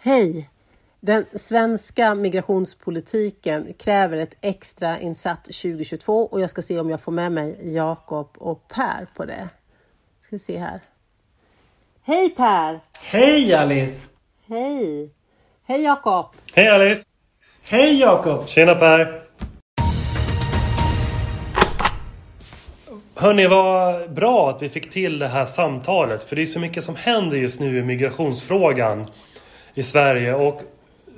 Hej! Den svenska migrationspolitiken kräver ett extra insatt 2022 och jag ska se om jag får med mig Jakob och Per på det. Ska vi se här. Hej Per! Hej Alice! Hej! Hej Jakob! Hej Alice! Hej Jakob! Tjena Per! Hörni, vad bra att vi fick till det här samtalet. För det är så mycket som händer just nu i migrationsfrågan i Sverige. Och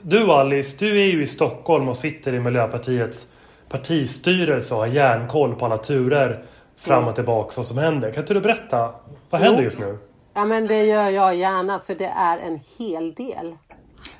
du Alice, du är ju i Stockholm och sitter i Miljöpartiets partistyrelse och har järnkoll på alla turer fram och tillbaka vad som händer. Kan inte du berätta? Vad händer just nu? Ja men det gör jag gärna för det är en hel del.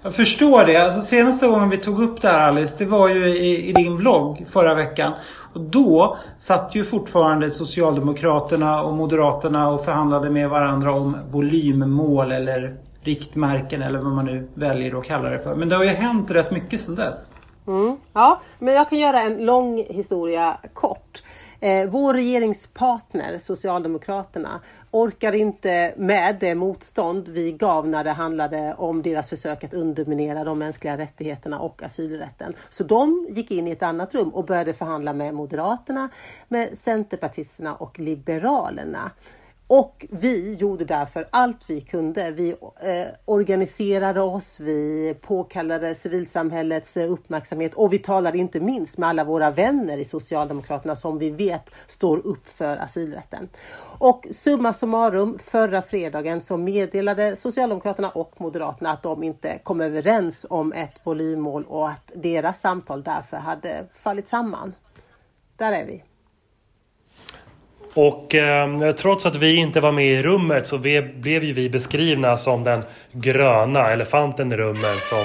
Jag förstår det. Alltså, senaste gången vi tog upp det här Alice, det var ju i, i din vlogg förra veckan. Och då satt ju fortfarande Socialdemokraterna och Moderaterna och förhandlade med varandra om volymmål eller riktmärken eller vad man nu väljer att kalla det för. Men det har ju hänt rätt mycket sedan dess. Mm. Ja, men jag kan göra en lång historia kort. Eh, vår regeringspartner Socialdemokraterna orkar inte med det motstånd vi gav när det handlade om deras försök att underminera de mänskliga rättigheterna och asylrätten. Så de gick in i ett annat rum och började förhandla med Moderaterna, med Centerpartisterna och Liberalerna. Och vi gjorde därför allt vi kunde. Vi eh, organiserade oss, vi påkallade civilsamhällets eh, uppmärksamhet och vi talade inte minst med alla våra vänner i Socialdemokraterna som vi vet står upp för asylrätten. Och summa summarum, förra fredagen så meddelade Socialdemokraterna och Moderaterna att de inte kom överens om ett volymmål och att deras samtal därför hade fallit samman. Där är vi. Och eh, trots att vi inte var med i rummet så vi, blev ju vi beskrivna som den gröna elefanten i rummet som,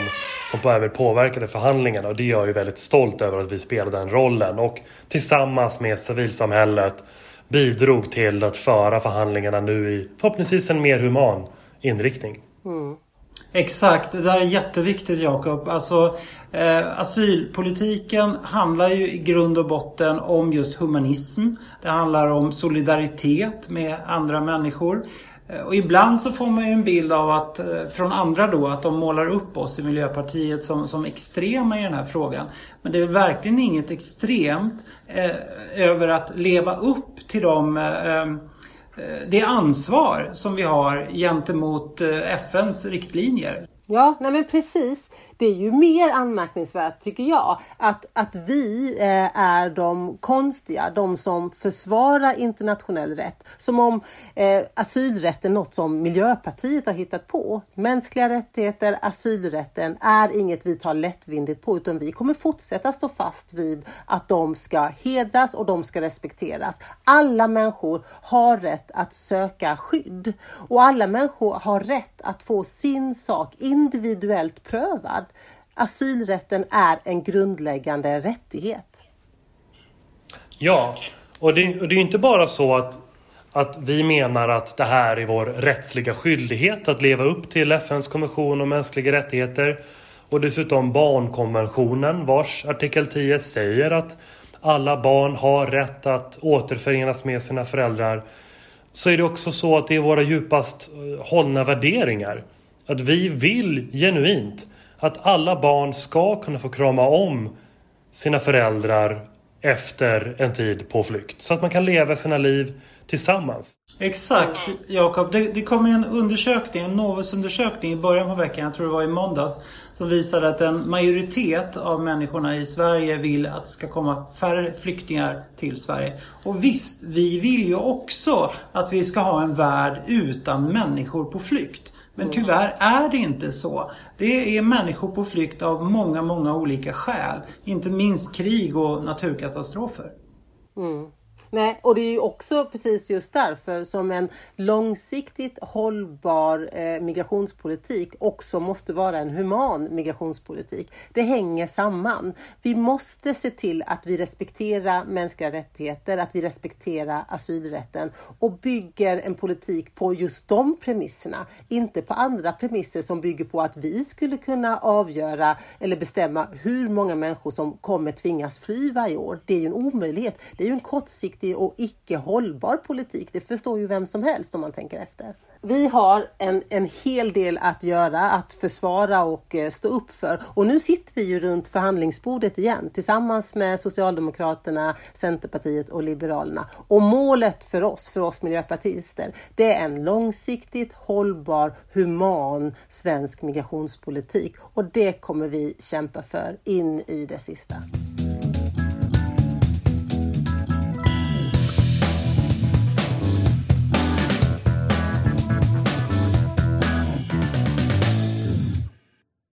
som på även påverkade förhandlingarna. Och det är jag ju väldigt stolt över att vi spelade den rollen. Och tillsammans med civilsamhället bidrog till att föra förhandlingarna nu i förhoppningsvis en mer human inriktning. Mm. Exakt, det där är jätteviktigt Jakob. Alltså, eh, asylpolitiken handlar ju i grund och botten om just humanism. Det handlar om solidaritet med andra människor. Eh, och ibland så får man ju en bild av att, eh, från andra då, att de målar upp oss i Miljöpartiet som, som extrema i den här frågan. Men det är verkligen inget extremt eh, över att leva upp till de eh, eh Eh, det ansvar som vi har gentemot eh, FNs riktlinjer. Ja, nej men precis. Det är ju mer anmärkningsvärt tycker jag att, att vi eh, är de konstiga, de som försvarar internationell rätt. Som om eh, asylrätten är något som Miljöpartiet har hittat på. Mänskliga rättigheter, asylrätten är inget vi tar lättvindigt på utan vi kommer fortsätta stå fast vid att de ska hedras och de ska respekteras. Alla människor har rätt att söka skydd och alla människor har rätt att få sin sak individuellt prövad. Asylrätten är en grundläggande rättighet. Ja, och det, och det är inte bara så att, att vi menar att det här är vår rättsliga skyldighet att leva upp till FNs konvention om mänskliga rättigheter och dessutom barnkonventionen vars artikel 10 säger att alla barn har rätt att återförenas med sina föräldrar så är det också så att det är våra djupast eh, hållna värderingar. Att vi vill genuint att alla barn ska kunna få krama om sina föräldrar efter en tid på flykt. Så att man kan leva sina liv tillsammans. Exakt Jakob. Det, det kom en undersökning, en Novus-undersökning i början på veckan, jag tror det var i måndags, som visade att en majoritet av människorna i Sverige vill att det ska komma färre flyktingar till Sverige. Och visst, vi vill ju också att vi ska ha en värld utan människor på flykt. Men tyvärr är det inte så. Det är människor på flykt av många, många olika skäl. Inte minst krig och naturkatastrofer. Nej, och det är ju också precis just därför som en långsiktigt hållbar eh, migrationspolitik också måste vara en human migrationspolitik. Det hänger samman. Vi måste se till att vi respekterar mänskliga rättigheter, att vi respekterar asylrätten och bygger en politik på just de premisserna, inte på andra premisser som bygger på att vi skulle kunna avgöra eller bestämma hur många människor som kommer tvingas fly varje år. Det är ju en omöjlighet. Det är ju en kortsiktig och icke hållbar politik. Det förstår ju vem som helst om man tänker efter. vi har en, en hel del att göra, att försvara och eh, stå upp för. Och nu sitter vi ju runt förhandlingsbordet igen tillsammans med Socialdemokraterna, Centerpartiet och Liberalerna. Och målet för oss, för oss miljöpartister, det är en långsiktigt hållbar, human svensk migrationspolitik. Och det kommer vi kämpa för in i det sista.